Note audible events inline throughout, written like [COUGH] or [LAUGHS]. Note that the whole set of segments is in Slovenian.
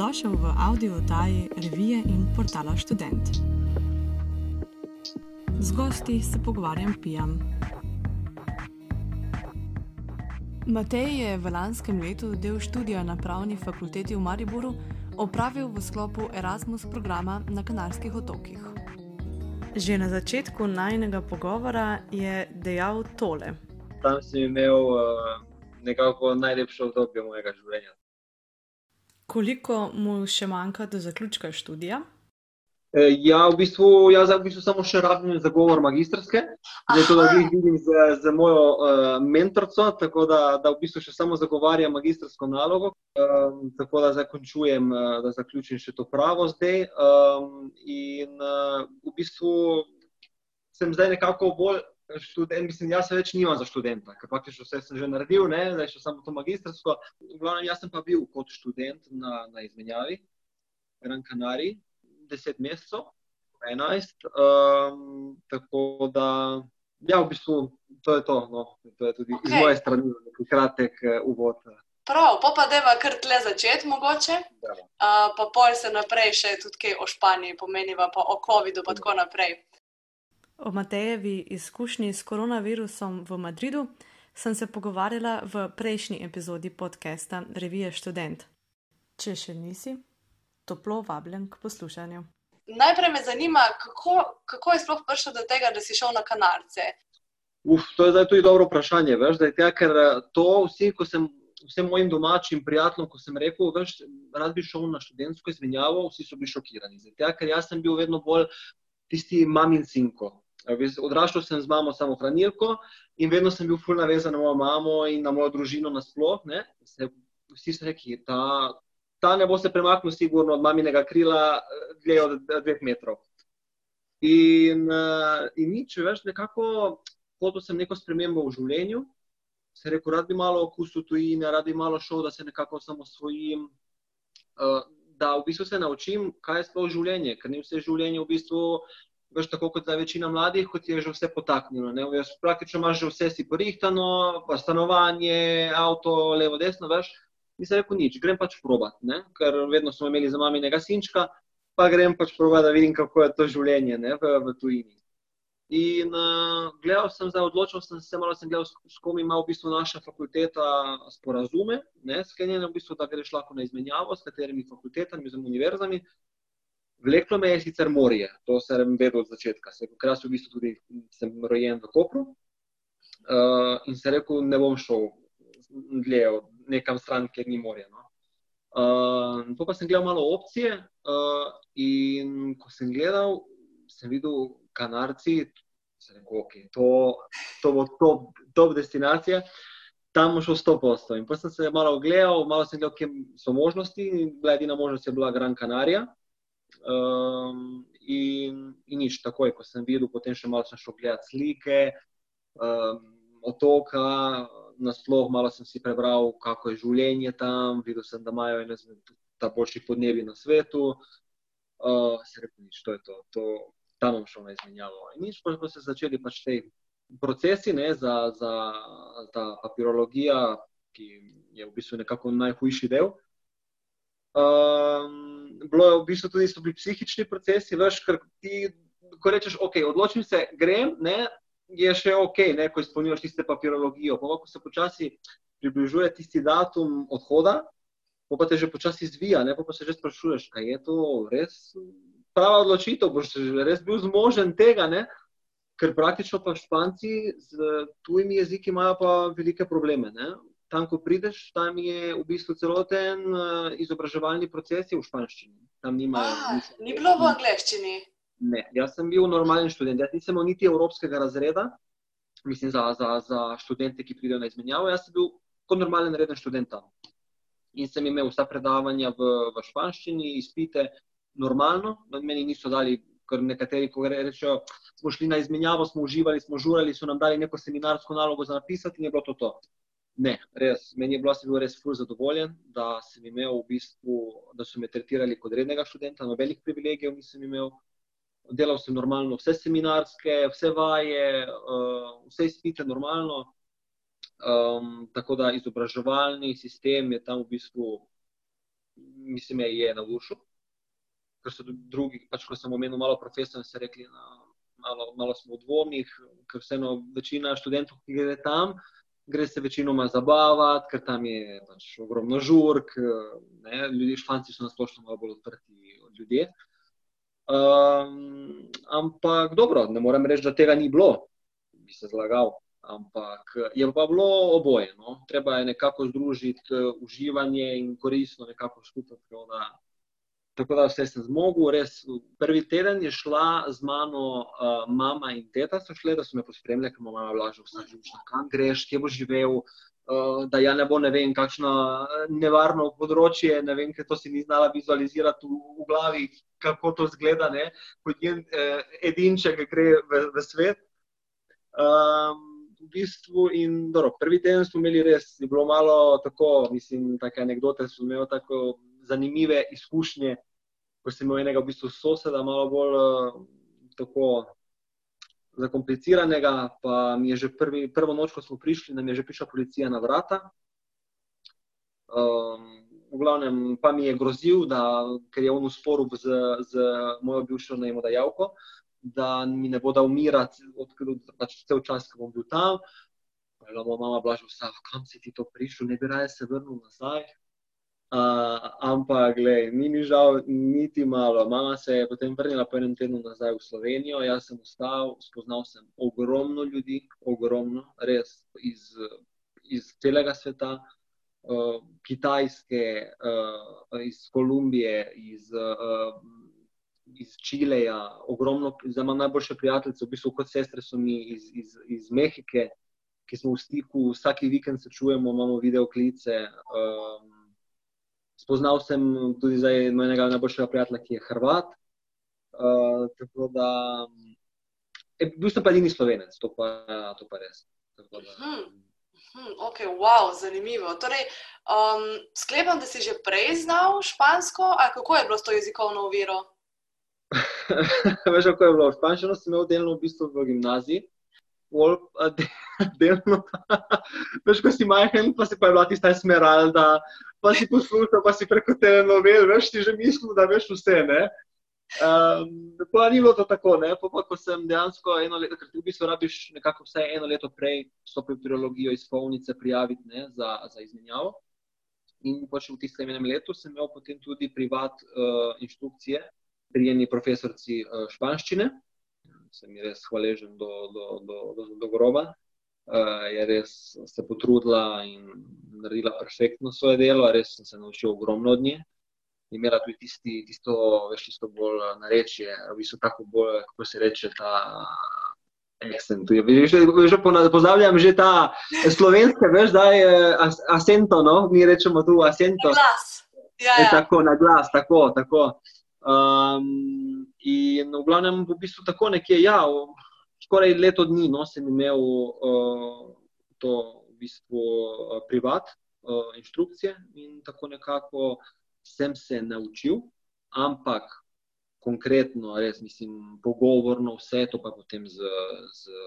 Dobrodošel v audio oddaji revije in portala Student. Z gosti se pogovarjam pijam. Matej je v lanskem letu del študija na pravni fakulteti v Mariboru opravil v sklopu Erasmus programa na Kanarskih otokih. Že na začetku najnega pogovora je dejal tole. Tam sem imel uh, nekako najlepše obdobje mojega življenja. Koliko mu še manjka do zaključka študija? E, ja, v bistvu, jaz v bistvu samo še rabim zagovor magistrske, zato da jih vidim z, z mojo uh, mentorico, tako da, da v bistvu še samo zagovarjam magistrsko nalogo. Um, tako da zaključujem, uh, da zaključim še to pravo zdaj. Um, in uh, v bistvu sem zdaj nekako bolj študent, mislim, jaz se več nimam za študenta, ker praktično vse sem že naredil, ne, zdaj še samo to magistrsko. V glavnem, jaz sem pa bil kot študent na, na izmenjavi, Gran Canaria, deset mesecev, enajst. Um, tako da, ja, v bistvu to je to. No, to je tudi okay. iz moje strani, kratek uh, uvod. Prav, pa pa deva kar tle začeti, mogoče. Uh, pa pol se naprej še tudi kaj o Španiji, pomeniva pa o COVID-u, pa tako naprej. O Matejevi izkušnji s koronavirusom v Madridu sem se pogovarjala v prejšnji epizodi podcasta Revije Student. Če še nisi, toplo vabljen k poslušanju. Najprej me zanima, kako, kako je sploh prišel do tega, da si šel na kanarce. Uf, to je zdaj tudi dobro vprašanje. Veš, tega, ker eh, to vsi, ko sem vsem mojim domačim prijateljem, ko sem rekel, da rad bi šel na študentsko izmenjavo, vsi so bili šokirani. Tega, ker jaz sem bil vedno bolj tisti mamin sinko. Odraščal sem z mamo samo hranilko in vedno sem bil ful navezan na mojo mamo in na mojo družino nasplošno. Vsi so rekli, da ta ne bo se premaknil, sigurno od maminega krila, dlje od dveh metrov. In, in nič, več nekako, hotel sem neko spremembo v življenju. Se rekel, rad bi malo okusil tujine, rad bi malo šel, da se nekako samo svojim, da v bistvu se naučim, kaj je sploh življenje, ker ni vse življenje v bistvu veš, tako kot za večina mladih, kot je že vse potaknjeno. Praktično imaš že vse si porihtano, pa stanovanje, avto, levo, desno, veš. Se rekel, nič, grem pač probat, ne? ker vedno smo imeli za mami nekaj sinčka, pa grem pač probat, da vidim, kako je to življenje ne? v, v tujini. In uh, gledal sem, zdaj odločil sem se, malo sem gledal, s kom ima v bistvu naša fakulteta sporazume, sklenjene v bistvu, da greš lahko na izmenjavo s katerimi fakultetami, z univerzami. Vleklo me je sicer morje, to sem vedel od začetka. Ker jaz v bistvu tudi sem rojen v Kopru uh, in se rekel, ne bom šel dlje od nekam stran, kjer ni morja. No. Uh, to pa sem gledal malo opcije uh, in ko sem gledal, sem videl kanarci, se rekel, ok, to, to bo top, top destinacija. Tam bom šel 100%. In potem sem se malo ogledal, malo sem gledal, kje so možnosti. Bila edina možnost je bila Gran Canaria. Um, in, in nič, takoj, ko sem videl, potem še malo sem šel gledati slike, um, otoka, naslov, malo sem si prebral, kako je življenje tam, videl sem, da imajo eno izmed boljših podnebi na svetu. Uh, se rekel, nič, to je to, to tam bom šel na izmenjavo. In nič, pa smo se začeli pač te procesi, ne, za, za ta papirologija, ki je v bistvu nekako najhujši del. Um, bilo je v bistvu tudi so bili psihični procesi, veš, ker ti, ko rečeš, ok, odločim se, grem, ne, je še ok, ne, ko izpolnjuješ tiste papirologijo. Pa ko se počasi približuje tisti datum odhoda, pa te že počasi zvija, ne, pa, pa se že sprašuješ, kaj je to res prava odločitev, boš res bil zmožen tega, ne. Ker praktično pa španci z tujimi jeziki imajo pa velike probleme. Ne? Tam, ko prideš, tam je v bistvu celoten uh, izobraževalni proces v španščini. Nima, A, ni bilo v angleščini. Ne, jaz sem bil normalen študent, jaz nisem imel niti evropskega razreda, mislim za, za, za študente, ki pridejo na izmenjavo. Jaz sem bil kot normalen reden študent tam. In sem imel vsa predavanja v, v španščini, izpite, normalno, meni niso dali. Ker nekateri, ko rečejo, smo šli na izmenjavo, smo uživali, smo žurali, so nam dali neko seminarsko nalogo za napisati, in je bilo to. to. Ne, res. Meni je bilo, bil res ful zadovoljen, da sem imel v bistvu, da so me tretirali kot rednega študenta, nobenih privilegijev nisem imel. Delal sem normalno, vse seminarske, vse vaje, uh, vse izpite normalno. Um, tako da izobraževalni sistem je tam v bistvu mislim, je, na dušu. Ker so drugi, pač ko sem omenil malo profesorjev, so rekli, da no, malo, malo smo v dvomih, ker vseeno večina študentov, ki gre tam, gre se večinoma zabavati, ker tam je pač ogromno žurk, ne, ljudje, španci so nasplošno malo bolj odprti od ljudi. Um, ampak dobro, ne morem reči, da tega ni bilo, bi se zlagal. Ampak je pa bilo oboje. No? Treba je nekako združiti uživanje in koristno nekako skupaj. Tako da vse sem zmogel. Res, prvi teden je šla z mano uh, mama in teta, so šle, da so me pospremljali, ker mama je bila že vsa živčna. Kam greš, kje boš živel, uh, da ja ne bo ne vem, kakšno nevarno področje, ne vem, ker to si ni znala vizualizirati v, v glavi, kako to zgleda, ne? kot en uh, edinček gre v, v svet. Um, v bistvu, in dobro, prvi teden smo imeli res, je bilo malo tako, mislim, take anekdote, smo imeli tako zanimive izkušnje, ko sem imel enega v bistvu soseda, malo bolj uh, tako zakompliciranega. Pa mi je že prvi, prvo noč, ko smo prišli, nam je že prišla policija na vrata. Um, v glavnem pa mi je grozil, da, ker je on v sporu z, z mojo bivšo najemodajalko, da mi ne bo dal umirati, odkud pač cel čas, ko bom bil tam. Je moja mama bila že vsa, kam si ti to prišel, ne bi raje se vrnil nazaj. Uh, ampak, gledaj, ni mi žal, niti malo. Mama se je potem vrnila po enem tednu nazaj v Slovenijo, jaz sem ostal, spoznal sem ogromno ljudi, ogromno, res iz, iz celega sveta, uh, Kitajske, uh, iz Kolumbije, iz, uh, iz Čileja, ogromno, zdaj imam najboljše prijatelje, v bistvu kot sestre so mi iz, iz, iz Mehike, ki smo v stiku, vsak vikend se čujemo, imamo videoklice. Um, spoznal sem tudi zdaj mojega najboljšega prijatelja, ki je Hrvat. Uh, tako da, e, bil sem pa edini slovenec, to pa, to pa res. Hmm. Hmm, ok, wow, zanimivo. Torej, um, sklepam, da si že prej znal špansko, ali kako je bilo s to jezikovno uviro? [LAUGHS] Veš, kako je bilo? Španščino sem imel delno v bistvu v gimnaziji, pol, delno veš, ko si majhen, pa si pa je bila tista smeralda, pa si poslušal, pa si preko telenovel, veš, ti že mislil, da veš vse, ne. Um, pa ni bilo to tako, ne, pa, pa ko sem dejansko eno leto, ker ti v bistvu rabiš nekako vsaj eno leto prej stopil v trilogijo izpolnice prijaviti, ne, za, za izmenjavo. In pač v tistem enem letu sem imel potem tudi privat uh, inštrukcije pri eni profesorci uh, španščine, sem ji res hvaležen do, do, do, do, do groba. Uh, je res se potrudila in naredila perfektno svoje delo, res sem se naučil ogromno od nje. Imela tudi tisti, tisto, veš, tisto bolj narečje, v bistvu tako bolj, kako se reče, ta accent. Že pozdravljam že ta slovenske, veš, da je asento, no? mi rečemo tu asento. Na glas. Ja, ja. Tako, na glas, tako, tako. Um, in v glavnem, v bistvu tako nekje, ja, skoraj leto dni no, sem imel uh, to v bistvu uh, privat, uh, inštrukcije in tako nekako sem se naučil, ampak konkretno, res mislim, pogovorno vse to pa potem z. z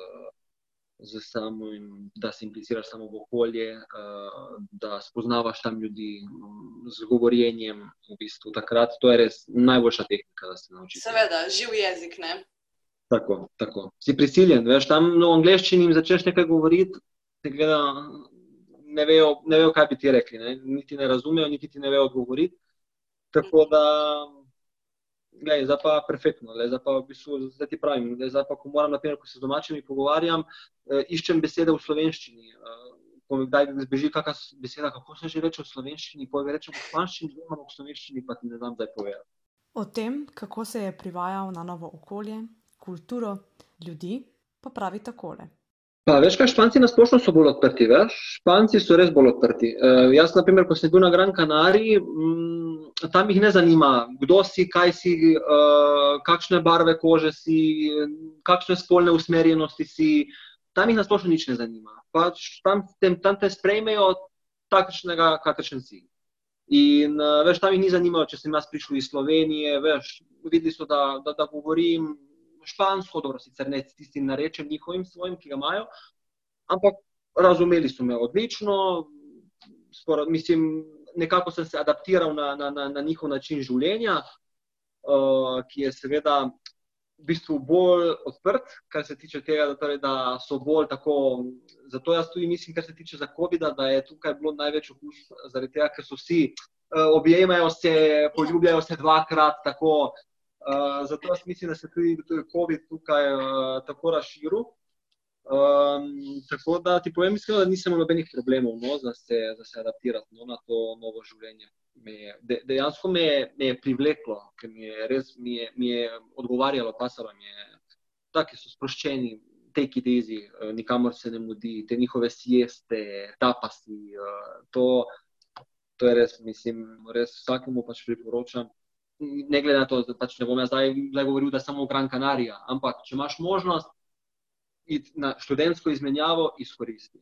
samim, da se impliciraš samo v okolje, uh, da spoznavaš tam ljudi z govorjenjem. V bistvu, takrat to je res najboljša tehnika, da se naučiš. Seveda, živ jezik. Ne? Tako, tako. Si prisiljen, veš, tam v angleščini jim začneš nekaj govoriti, gleda, ne vejo, ne vejo, kaj bi ti rekli, ne? niti ne razumejo, niti ti ne vejo odgovoriti. Tako da. Glej, zdaj pa je perfektno, zdaj pa v bistvu, zdaj ti pravim. Zdaj pa, ko moram, naprimer, ko se z domačimi pogovarjam, eh, iščem besede v slovenščini. Eh, ko mi kdaj zbeži kakšna beseda, kako se že reče v slovenščini, pojjo rečem v španščini, imamo v slovenščini, pa ti ne znam zdaj povedati. O tem, kako se je privajal na novo okolje, kulturo, ljudi, pa pravi takole. Pa, veš, kaj španci na splošno so bolj odprti, veš? Španci so res bolj odprti. Uh, jaz, na primer, ko sem bil na Gran Canariji, um, tam jih ne zanima, kdo si, kaj si, uh, kakšne barve kože si, kakšne spolne usmerjenosti si. Tam jih na splošno nič ne zanima. Pač tam, tem, tam te sprejmejo takšnega, kakršen si. In uh, veš, tam jih ni zanimalo, če sem jaz prišel iz Slovenije, veš, videli so, da, da, da govorim špansko, dobro, sicer ne s tistim narečjem njihovim, svojim, ki ga imajo, ampak razumeli so me odlično. Sporo, mislim, nekako sem se adaptiral na, na, na, na njihov način življenja, uh, ki je seveda v bistvu bolj odprt, kar se tiče tega, da, torej, da so bolj tako. Zato jaz tudi mislim, kar se tiče za COVID-a, da je tukaj bilo največ okužb, zaradi tega, ker so vsi uh, objemajo se, poljubljajo se dvakrat. Tako, uh, zato jaz mislim, da se tudi COVID tukaj uh, tako razširil. Um, tako da ti povem, iskreno, da nisem imel nobenih problemov no, za, se, za se adaptirati no, na to novo življenje. Me je, de, dejansko me je, me je privleklo, ker mi je res mi je, mi je odgovarjalo, pasalo mi je, tako so sproščeni, take it easy, uh, nikamor se ne mudi, te njihove sieste, tapasi. Uh, to, to je res, mislim, res vsakemu pač priporočam. Ne glede na to, da pač ne bom jaz zdaj govoril, da samo Gran Canaria, ampak če imaš možnost, iti na študentsko izmenjavo, izkoristi.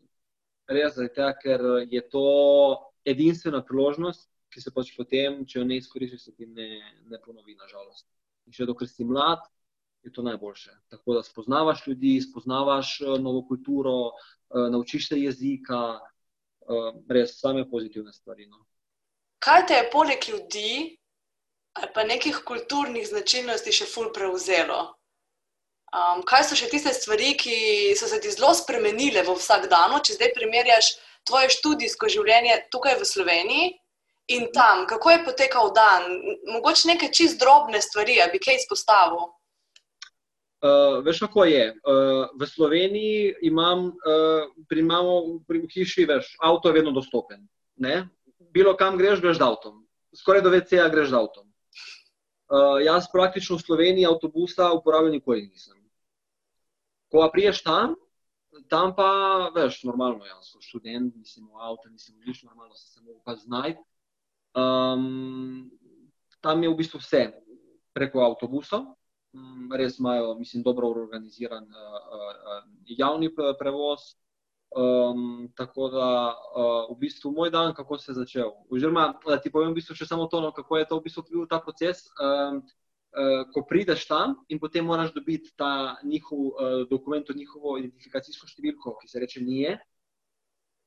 Res, tega, ker je to edinstvena priložnost, ki se pač potem, če jo ne izkoristiš, ti ne, ne ponovi, nažalost. In še dokler si mlad, je to najboljše. Tako da spoznavaš ljudi, spoznavaš novo kulturo, naučiš se jezika, res same pozitivne stvari. No. Kaj te je poleg ljudi ali pa nekih kulturnih značilnosti še ful prevzelo? Um, kaj so še tiste stvari, ki so se ti zelo spremenile v vsakdanu, če zdaj primerjaš tvoje študijsko življenje tukaj v Sloveniji in tam, kako je potekal dan? Mogoče neke čist drobne stvari, da bi kaj izpostavil. Uh, veš, kako je. Uh, v Sloveniji imam, uh, pri, imamo, pri hiši, veš, avto je vedno dostopen. Ne? Bilo kam greš, greš z avtom. Skoraj do VC-ja greš z avtom. Uh, jaz praktično v Sloveniji avtobusa uporabljam nikoli nisem. Ko pa priješ tam, tam pa veš, normalno, jaz sem študent, nisem v avtu, nisem nič, normalno se sem lahko znašel. Um, tam je v bistvu vse preko avtobusov, um, res imajo, mislim, dobro organiziran uh, uh, javni prevoz. Um, tako da uh, v bistvu moj dan, kako se je začel. Oziroma, da ti povem, v bistvu, še samo to, no, kako je to v bistvu bil ta proces. Um, uh, ko prideš tam in potem moraš dobiti ta njihov uh, dokument, njihovo identifikacijsko številko, ki se reče nije,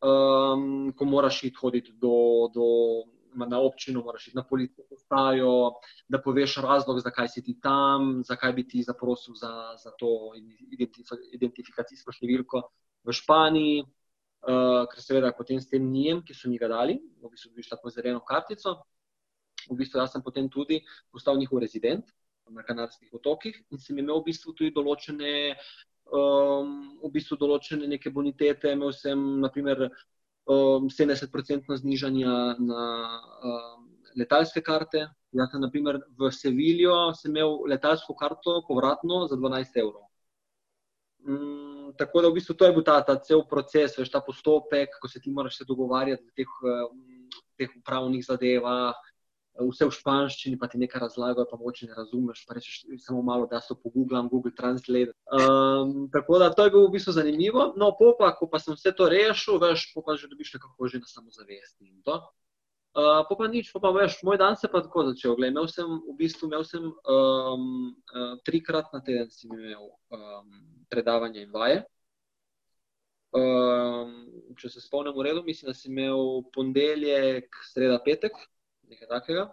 um, ko moraš iti hoditi do, do, na občino, moraš iti na policijo, postajo, da poveš razlog, zakaj si ti tam, zakaj bi ti zaprosil za, za to identifikacijsko številko v Španiji. Uh, ker seveda potem s tem nijem, ki so mi ga dali, v bistvu dobiš tako zeleno kartico, v bistvu sem potem tudi postal njihov rezident na Kanarskih otokih in sem imel v bistvu tudi določene, um, v bistvu določene neke bonitete. Imel sem naprimer um, 70% znižanja na um, letalske karte. Jaz sem naprimer v Seviljo imel letalsko karto povratno za 12 evrov. Um, tako da v bistvu to je bil ta, ta cel proces, veš, ta postopek, ko se ti moraš se dogovarjati v teh, um, teh upravnih zadevah, vse v španščini, pa ti nekaj razlagajo, pa moče ne razumeš. Pa rečeš samo malo, da so po Google, Google Translate. Um, tako da to je bilo v bistvu zanimivo. No, popa, ko pa sem vse to rešil, veš, popa že dobiš nekako že na samozavesti in to. Uh, pa pa nič, pa pa veš, moj dan se pa tako začel. Glej, imel sem v bistvu imel sem, um, uh, trikrat na teden imel, um, predavanje in vaje. Um, če se spomnim, v redu, mislim, da sem imel ponedeljek, sreda, petek, nekaj takega.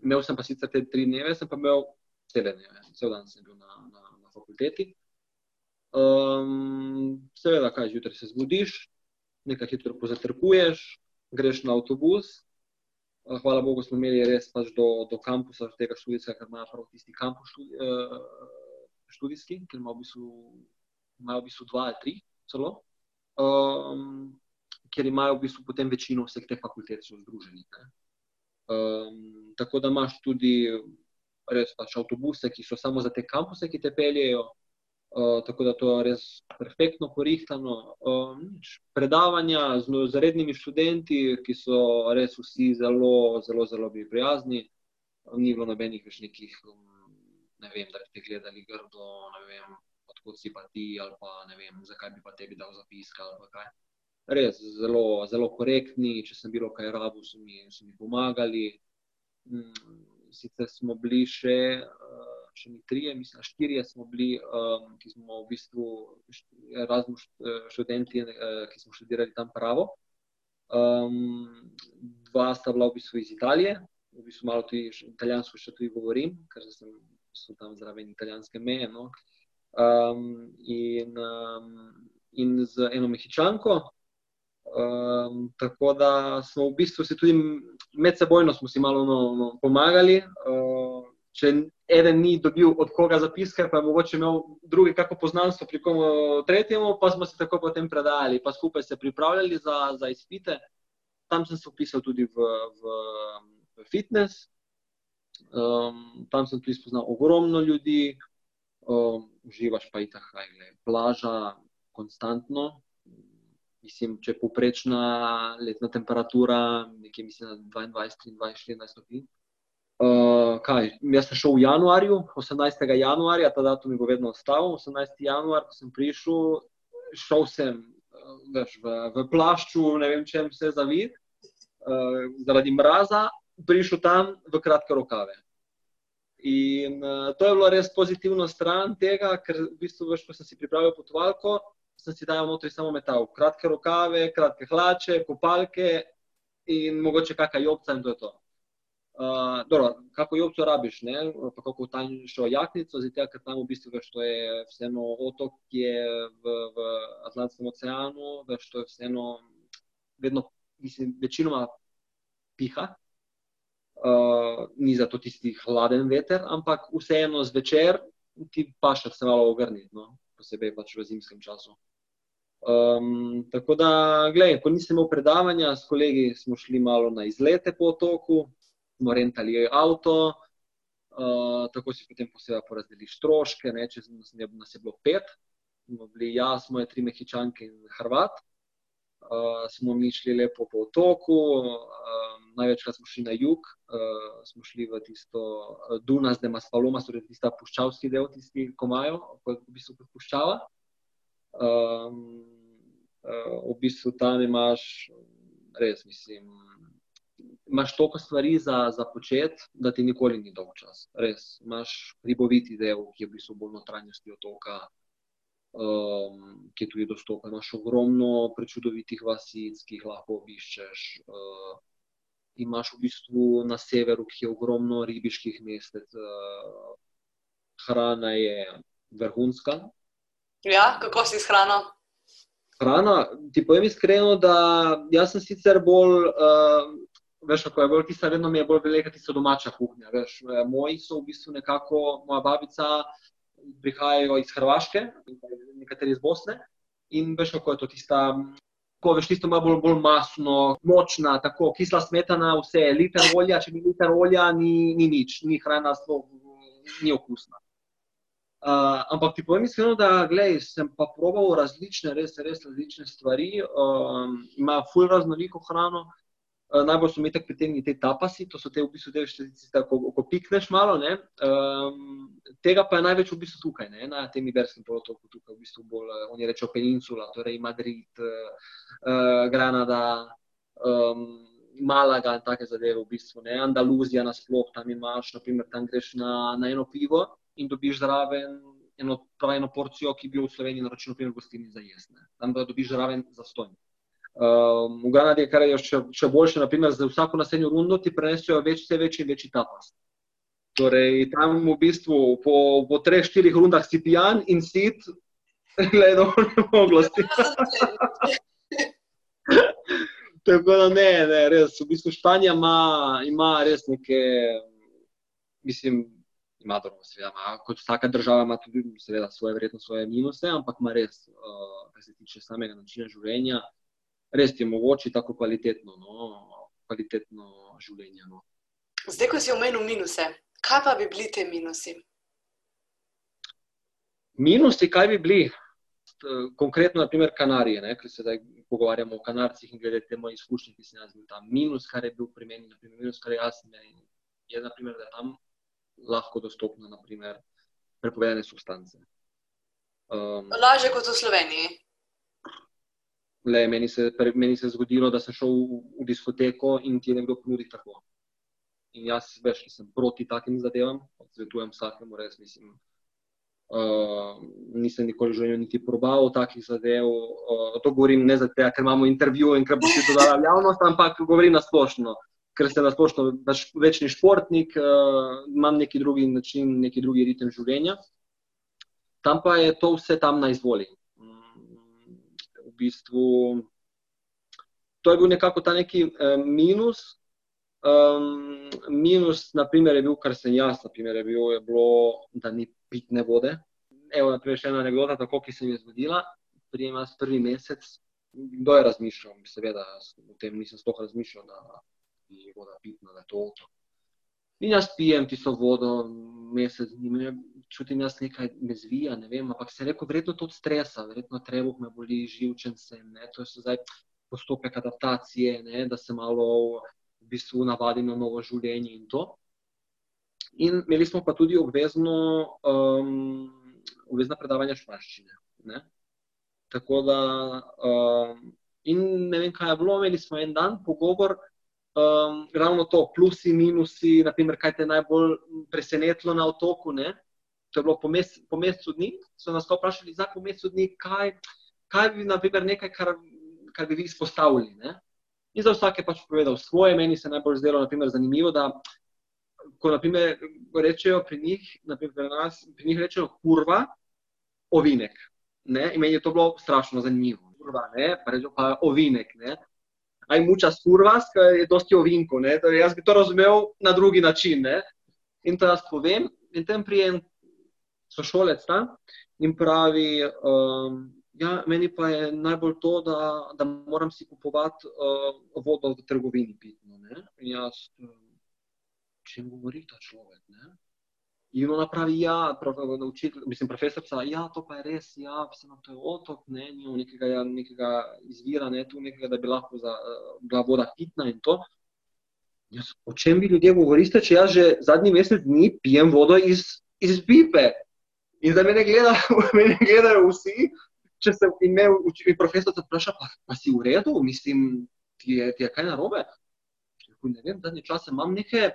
Imel sem pa sicer te tri dneve, sem pa imel cele dneve, cel dan sem bil na, na, na fakulteti. Um, seveda, kaj zjutraj se zbudiš, nekaj hitro pozatrkuješ, greš na avtobus. Hvala Bogu, smo imeli res pač do, do kampusa, tega študijskega, ker ima prav tisti kampus študi, uh, študijski, ker ima v bistvu, imajo v bistvu dva ali tri celo. Um, ker imajo v bistvu potem večino vseh teh fakultet združenih. Um, tako da imaš tudi res pač avtobuse, ki so samo za te kampuse, ki te peljejo. Uh, tako da to je res perfektno porihtano. Um, predavanja z, z rednimi študenti, ki so res vsi zelo, zelo, zelo bili prijazni. Ni bilo nobenih več nekih, um, ne vem, da bi te gledali grdo, ne vem, odkud si pa ti, ali pa ne vem, zakaj bi pa tebi dal zapiska ali kaj res zelo, zelo korektni. Če sem bil kaj rabu, so mi, so mi pomagali. Mm, sicer smo bili še, eh, še mi trije, mislim, štirje smo bili, um, ki smo v bistvu razni študenti, uh, ki smo študirali tam pravo. Um, dva sta bila v bistvu iz Italije, v bistvu malo tudi italijansko še tudi govorim, ker sem v bistvu tam zraven italijanske meje. No. Um, in, um, in z eno mehičanko. Um, tako da smo v bistvu se tudi med sebojno malo no, no, pomagali. Uh, če eden ni dobil od koga zapiske, pa je mogoče imel drugi kako poznanstvo pri komu tretjemu, pa smo se tako potem predali, pa skupaj se pripravljali za, za izpite. Tam sem se upisal tudi v, v, v fitness. Um, tam sem tudi spoznal ogromno ljudi, um, uživaš pa i tako, plaža, konstantno. Mislim, če je poprečna letna temperatura, nekje mislim, 22, 23, 14 stopinj. Uh, kaj, jaz sem šel v januarju, 18. januarja, ta datum mi bo vedno ostal. 18. januar, ko sem prišel, šel sem veš, v, v plašču, ne vem, če se zavid, uh, zaradi mraza, prišel tam v kratke rokave. In uh, to je bilo res pozitivno stran tega, ker v bistvu, veš, ko sem si pripravil potovalko, sem si dal notri samo metal. Kratke rokave, kratke hlače, kopalke in mogoče kakšna jopca in to je to. Dobro, kako jopco rabiš, ne? pa kako tanjšo jaknico, zato ker tam v bistvu veš, to je vseeno otok, ki je v, v Atlantskem oceanu, veš, to je vseeno vedno, mislim, večinoma piha, uh, ni zato tisti hladen veter, ampak vseeno zvečer ti pa še se malo ogrni, no? posebej pač v zimskem času. Um, tako da, gledaj, ko nisem imel predavanja, s kolegi smo šli malo na izlete po otoku, smo rentali avto, uh, tako si potem posebej porazdelili stroške, ne, če nas je, nas je bilo pet, smo bili jaz, moje tri mehičanke in Hrvat. Uh, smo mi šli lepo po otoku, uh, največkrat smo šli na jug, uh, smo šli v tisto Dunas de Maspaloma, torej tista puščavski del, tisti komajo, kot v bistvu puščava. Um, uh, v bistvu tam imaš, res mislim, imaš toliko stvari za, za početi, da ti nikoli ni dolg čas. Res imaš hriboviti del, ki je v bistvu bolj notranjosti otoka um, ki je tudi dostopen. Imáš ogromno prečudovitih vasic, ki jih lahko obiščeš. Uh, imaš v bistvu na severu, ki je ogromno ribiških mest, uh, hrana je vrhunska. Ja, kako si s hrano? Hrana, ti povem iskreno, da jaz sem sicer bolj, uh, veš, kako je bolj tista, vedno mi je bolj velika tista domača kuhinja. Veš, moji so v bistvu nekako, moja babica, prihajajo iz Hrvaške, nekateri iz Bosne. In veš, kako je to tista, ko veš, tisto malo bolj, bolj masno, močna, tako kisla smetana, vse je liter olja, če ni liter olja, ni, ni nič, ni hrana, sploh ni okusna. Uh, ampak ti povem iskreno, da gledaj, sem pa probal različne, res, res različne stvari. Um, ima ful raznoliko hrano, najbolj so mi tako pritegnili te tapasi, to so te v bistvu te štirice, ko, ko pikneš malo. Um, tega pa je največ v bistvu tukaj, ne? na tem Iberskem polotoku, tukaj v bistvu bolj, uh, oni rečejo peninsula, torej Madrid, uh, Granada, um, Malaga in take zadeve v bistvu, ne? Andaluzija nasploh, tam imaš, naprimer, tam greš na, na eno pivo in dobiš zraven eno, eno porcijo, ki bi jo v Sloveniji naročil, naprimer, gostini za jesne. Tam dobiš zraven za stojno. Um, v Granadi, kar je še, še boljše, naprimer, za vsako naslednjo rundo ti prenesejo več, vse večji in večji tapas. Torej, tam v bistvu po, po treh, štirih rundah si pijan in sit, [LAUGHS] gledaj, ne moglo sti. [LAUGHS] Tako da ne, ne, res. V bistvu Španija ima, ima res neke, mislim, ima dobro, seveda, ima, kot vsaka država ima tudi, seveda, svoje, verjetno svoje minuse, ampak ima res, uh, kar se tiče samega načina življenja res ti omogoči tako kvalitetno, no, kvalitetno življenje. No. Zdaj, ko si omenil minuse, kaj pa bi bili ti minusi? Minusi, kaj bi bili? Konkretno, naprimer, Kanarije, ne, ker se zdaj pogovarjamo o Kanarcih in glede te moje izkušnje, ki sem jaz bil tam. Minus, kar je bil pri meni, naprimer, minus, kar je jaz imel, je, naprimer, da je tam lahko dostopna, naprimer, prepovedane substance. Um, Lažje kot v Sloveniji. Le, meni, se, meni se je zgodilo, da sem šel v, v diskoteko in ti je nekdo ponudil tako. In jaz veš, sem proti takim zadevam, svetujem vsakemu, res mislim. Uh, nisem nikoli v življenju niti probal takih zadev. Uh, to govorim ne zato, ker imamo intervju in ker bo si to dala javnost, ampak govorim na splošno, ker sem na splošno pač večni športnik, uh, imam neki drugi način, neki drugi ritem življenja. Tam pa je to vse tam na izvoli. Bistvu, to je bil nekako ta neki uh, minus. Um, minus, naprimer, je bil, kar sem jaz, naprimer, je, bil, je bilo, da ni pitne vode. Evo, naprimer, še ena anekdota, tako ki se mi je zgodila. Prijema s prvi mesec, kdo je razmišljal, seveda, o tem nisem sploh razmišljal, da je voda pitna, da je to otok. In jaz pijem tisto vodo, mesec dni, čutim jaz nekaj me zvija, ne vem, ampak se reko, verjetno to od stresa, verjetno trebuh me boli, živčen sem, ne, to je zdaj postopek adaptacije, ne, da se malo v bistvu navadim na novo življenje in to. In imeli smo pa tudi obvezno, um, obvezna predavanja španščine. Ne? Tako da, um, in ne vem, kaj je bilo, imeli smo en dan pogovor, um, ravno to, plusi, minusi, naprimer, kaj te je najbolj presenetilo na otoku. Ne? To je bilo po, mes, po mesecu dni, so nas vprašali, za po mesecu dni, kaj, kaj bi, naprimer, nekaj, kar, kar bi vi izpostavili. Ne? In za vsak je pač povedal svoje, meni se najbolj zdelo, naprimer, zanimivo, da ko naprimer, rečejo pri njih, naprimer, pri, nas, pri njih rečejo kurva, ovinek. Ne? In meni je to bilo strašno zanimivo. Kurva, ne, pa rečejo pa ovinek. Ne? Aj muča kurva, ker je dosti ovinko. Torej, jaz bi to razumel na drugi način. Ne? In to jaz povem, in tem prijem sošolec tam in pravi. Um, Ja, meni pa je najbolj to, da, da moram si kupovati uh, vodo v trgovini. Pitno, jaz, čem govori ta človek. Ne? In ona pravi, ja, učitelj, mislim, profesorica, ja, to pa je res, ja, mislim, to je otok, ne, nekega, ja, nekega izvira, ne, tu nekega, da bi lahko za, bila voda pitna in to. Jaz, o čem vi ljudje govorite, če jaz že zadnji mesec dni pijem vodo iz, iz pipe? In zdaj me ne ne gledajo vsi, če sem imel, in profesorica vpraša, pa, pa si v redu, mislim, ti je, ti je kaj narobe? Ne vem, zadnji čas imam nekaj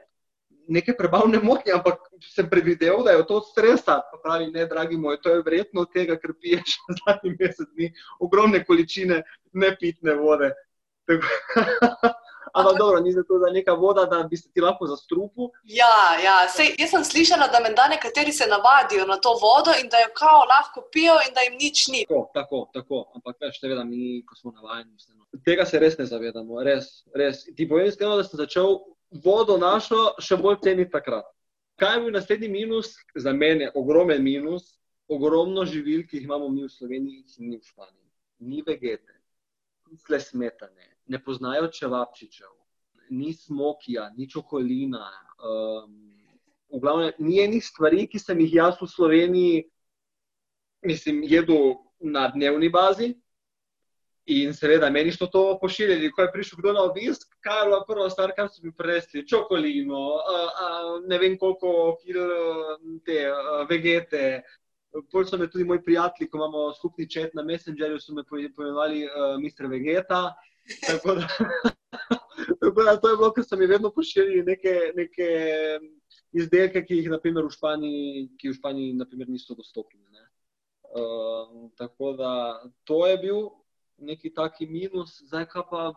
neke prebavne motnje, ampak sem predvideval, da je to stresa. Pravi, ne, dragi moj, to je verjetno od tega, ker piješ [LAUGHS] zadnji mesec dni ogromne količine nepitne vode. [LAUGHS] Ampak dobro, ni zato, da je neka voda, da bi se ti lahko zastrupil. Ja, ja. Sej, jaz sem slišala, da menda nekateri se navadijo na to vodo in da jo kao lahko pijo in da jim nič ni. Tako, tako, tako. ampak veš, seveda mi, ko smo navajeni, tega se res ne zavedamo. Res, res. Ti povem iskreno, da sem začel vodo našo še bolj ceniti takrat. Kaj je bil naslednji minus za mene, ogromen minus, ogromno živil, ki jih imamo mi v Sloveniji, ki ni v Španiji. Ni vegete, ni smetane, ne poznajo čevapčičev, ni smokija, ni čokolina. Um, v glavnem, ni enih stvari, ki sem jih jaz v Sloveniji, mislim, jedel na dnevni bazi, In seveda, meni so to pošiljali, ko je prišel kdo na obisk, kaj je bilo prvo stvar, kar so mi prinesli, čokolino, a, a, ne vem koliko kil te a, vegete. Pol so me tudi moji prijatelji, ko imamo skupni čet na Messengerju, so me pojmenovali uh, Mr. Vegeta. Tako da, [LAUGHS] tako da to je bilo, ker so mi vedno pošiljali neke, neke izdelke, ki jih naprimer, v Španiji, ki v Španiji naprimer, niso dostopni. Ne? Uh, tako da to je bil neki taki minus, zdaj pa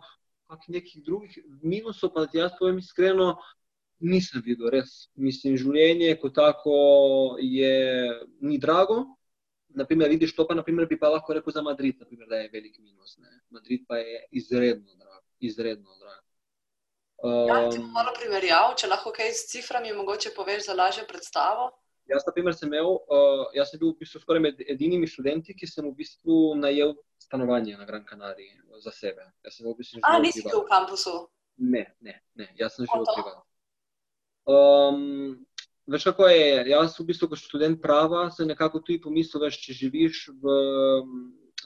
nekih drugih minusov, pa jaz povem iskreno, nisem videl, res. Mislim, življenje kot tako je ni drago. Naprimer, vidiš to, pa naprimer, bi pa lahko rekel za Madrid, naprimer, da je velik minus. Ne. Madrid pa je izredno drag. Izredno drag. Um, ja, malo primerjav, če lahko kaj s ciframi mogoče poveš za lažjo predstavo. Jaz, na primer, sem imel, uh, jaz sem bil v bistvu skoraj med edinimi študenti, ki sem v bistvu najel stanovanje na Gran Canariji za sebe. V bistvu A, nisi bil v kampusu? Ne, ne, ne, jaz sem živel privat. Um, veš, kako je? Jaz, v bistvu, kot študent prava, sem nekako tudi pomislil, veš, če živiš v,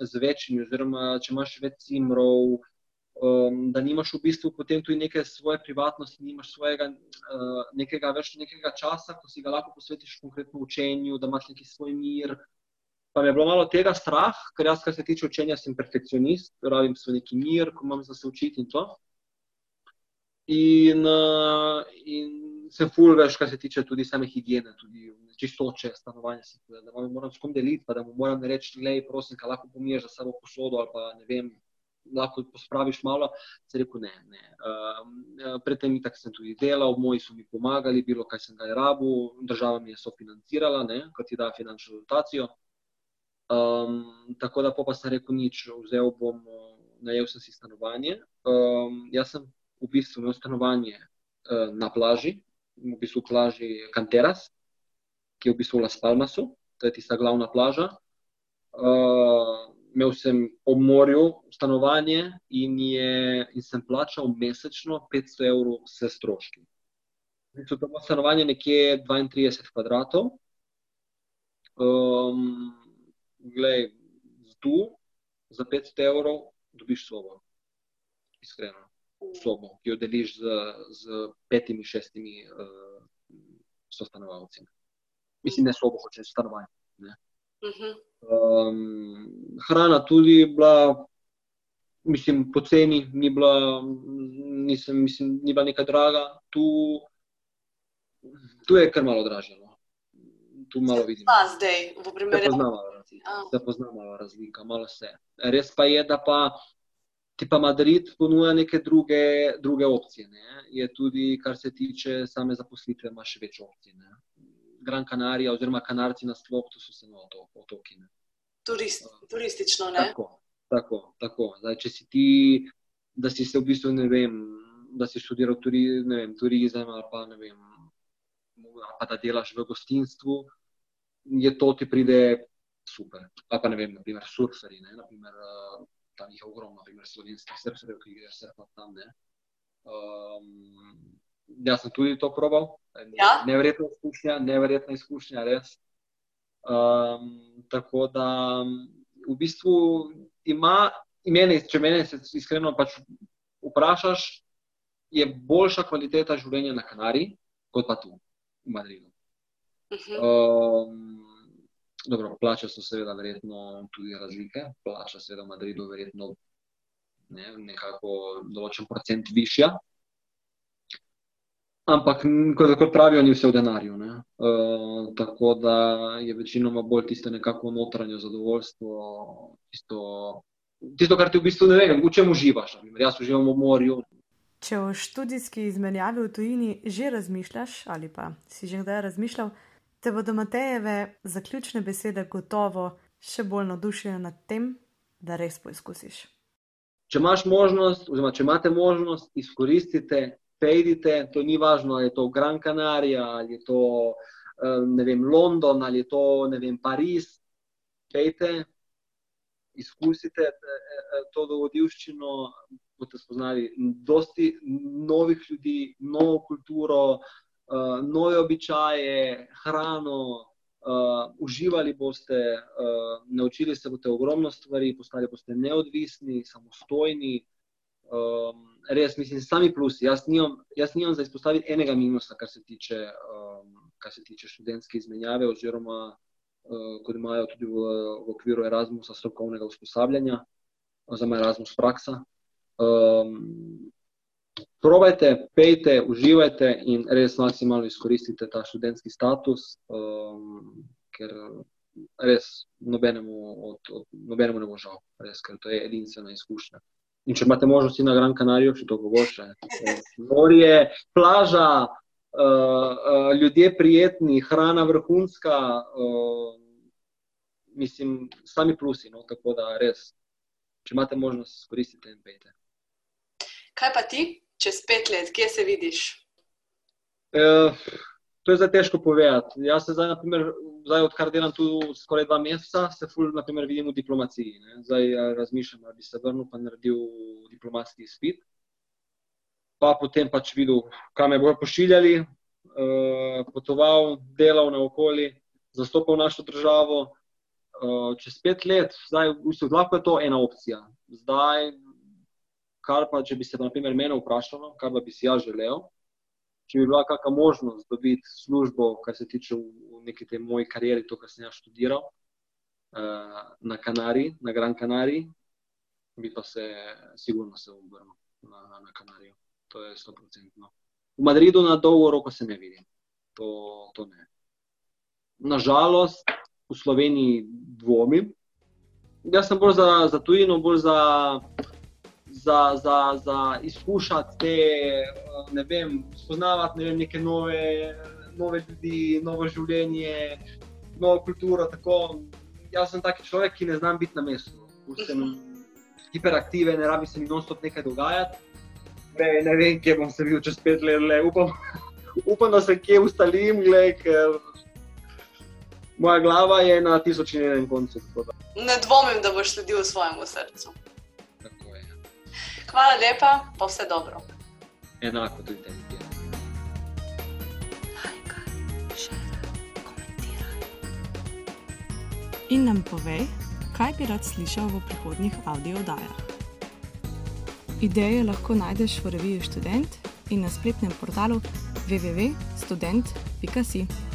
z večjimi, oziroma če imaš več cimrov, um, da nimaš v bistvu potem tudi neke svoje privatnosti, nimaš svojega uh, nekega, več, nekega časa, ko si ga lahko posvetiš konkretno učenju, da imaš neki svoj mir. Pa me je bilo malo tega strah, ker jaz, kar se tiče učenja, sem perfekcionist, rabim svoj neki mir, ko imam za se učiti in to. In, uh, in sem full, veš, kar se tiče tudi same higiene. Tudi, čistoče stanovanja, da vam moram s kom deliti, pa da mu moram reči, le, prosim, kaj lahko pomiješ za sabo posodo ali pa ne vem. Lahko pospraviš malo, se rekel, ne. ne. Uh, predtem, tako sem tudi delal, moji so mi pomagali, bilo kaj sem ga rabil, država mi je sofinancirala, kot ti da finančno dotacijo. Um, tako da pa sem rekel, nič, vzel bom, najel sem si stanovanje. Um, jaz sem v bistvu imel stanovanje uh, na plaži, v bistvu plaži Canteras, ki je v bistvu v Las Palmasu, to je tista glavna plaža. Uh, imel sem ob morju stanovanje in, je, in sem plačal mesečno 500 evrov vse stroški. To je stanovanje nekje 32 kvadratov. Um, glej, tu za 500 evrov dobiš sobo. Iskreno. Sobo, ki jo deliš z, z petimi, šestimi uh, sostanovalci. Mislim, ne sobo, hočeš stanovanje. Um, hrana tudi bila, mislim, poceni, ni bila, nisem, mislim, ni bila neka draga. Tu, tu je kar malo dražje. No. Tu malo vidim. Pa zdaj, v primerjavi s tem, da poznamo razliko, malo se. Res pa je, da pa. Ti pa Madrid ponuja neke druge, druge opcije. Ne? Je tudi, kar se tiče same zaposlitve, imaš več opcij. Ne? Gran Canaria, oziroma Kanarci na splošno, to so samo otoki. Turist, turistično, ne? Tako, tako. tako. Zdaj, če si ti, da si se v bistvu ne vem, da si študiral turi, vem, turizem ali pa, vem, ali pa da delaš v gostinstvu, je to ti pride super. Ali pa ne vem, naprimer surferi, ne? naprimer, uh, tam jih je ogromno, naprimer slovenskih surferjev, ki grejo surfati tam. Um, jaz sem tudi to probal. Ja? Neverjetna izkušnja, neverjetna izkušnja, res. Um, tako da v bistvu ima, meni, če me iskreno pač vprašaš, je boljša kvaliteta življenja na Kanariji, kot pa tu, v Madridu. Uh -huh. um, dobro, plače so seveda verjetno tudi razlike. Plača seveda v Madridu verjetno ne, nekako določen procent višja. Ampak, kot, kot pravijo, ni vse v denarju. Uh, tako da je večinoma bolj tisto nekako notranje zadovoljstvo, tisto, tisto, kar ti v bistvu ne vem, v čem uživaš. Jaz uživam v morju. Če o študijski izmenjavi v tujini že razmišljaš, ali pa si že kdaj razmišljal, te bodo Matejeve zaključne besede gotovo še bolj navdušile nad tem, da res poizkusiš. Če imaš možnost, oziroma če imate možnost, izkoristite Pejdite, to ni važno, ali je to Gran Canaria, ali je to eh, vem, London, ali je to vem, Pariz. Pejte, izkusite eh, eh, to dogodivščino, boste spoznali dosti novih ljudi, novo kulturo, nove običaje, hrano. Uh, uživali boste, uh, naučili se boste ogromno stvari, postali boste neodvisni, samostojni, um, res, mislim, sami plusi. Jaz nimam, jaz nimam za izpostaviti enega minusa, kar se tiče, um, kar se tiče študentske izmenjave, oziroma uh, kot imajo tudi v, v okviru Erasmusa strokovnega usposabljanja, oziroma Erasmus praksa. Um, probajte, pejte, uživajte in res maksimalno izkoristite ta študentski status, um, ker res nobenemu, od, od, nobenemu ne bo žal, res, ker to je edinstvena izkušnja. In če imate možnost na Gran Canariju, še toliko boljše. Morje, plaža, uh, ljudje prijetni, hrana vrhunska, uh, mislim, sami plusi. No? Tako da res, če imate možnost, izkoristite in pejte. Kaj pa ti, čez pet let, kje se vidiš? Uh, To je zdaj težko povedati. Jaz se zdaj, naprimer, zdaj odkar delam tu skoraj dva meseca, se ful, naprimer, vidim v diplomaciji. Ne. Zdaj ja, razmišljam, da bi se vrnil in naredil diplomatski izpit. Pa potem pač videl, kam me bodo pošiljali, uh, potoval, delal na okolje, zastopal našo državo. Uh, čez pet let, zdaj, v bistvu, lahko je to ena opcija. Zdaj, kar pa, če bi se, naprimer, mene vprašalo, kar bi si jaz želel če bi bila kakšna možnost dobiti službo, kar se tiče v, v neki tej moji karieri, to, kar sem jaz študiral uh, na Kanariji, na Gran Canariji, bi pa se sigurno se obrnil na, na Kanarijo. To je 100%. V Madridu na dolgo roko se ne vidim. To, to ne. nažalost, v Sloveniji dvomim. Jaz sem bolj za, za tujino, bolj za, za, za, za izkušati te, ne vem, spoznavati ne vem, neke nove, nove ljudi, novo življenje, novo kulturo. Tako. Jaz sem taki človek, ki ne znam biti na mestu. Sem hiperaktiven, ne rabi se mi non-stop nekaj dogajati. Ne, ne vem, kje bom se bil čez pet let, le upam, [LAUGHS] upam, da se kje ustalim, gled, ker moja glava je na tisoč in enem koncu. Ne dvomim, da boš sledil svojemu srcu. Hvala lepa, pa vse dobro. Enako tudi tebi. In nam povej, kaj bi rad slišal v prihodnjih audiodajah. Ideje lahko najdeš v reviji Student in na spletnem portalu www.student.com.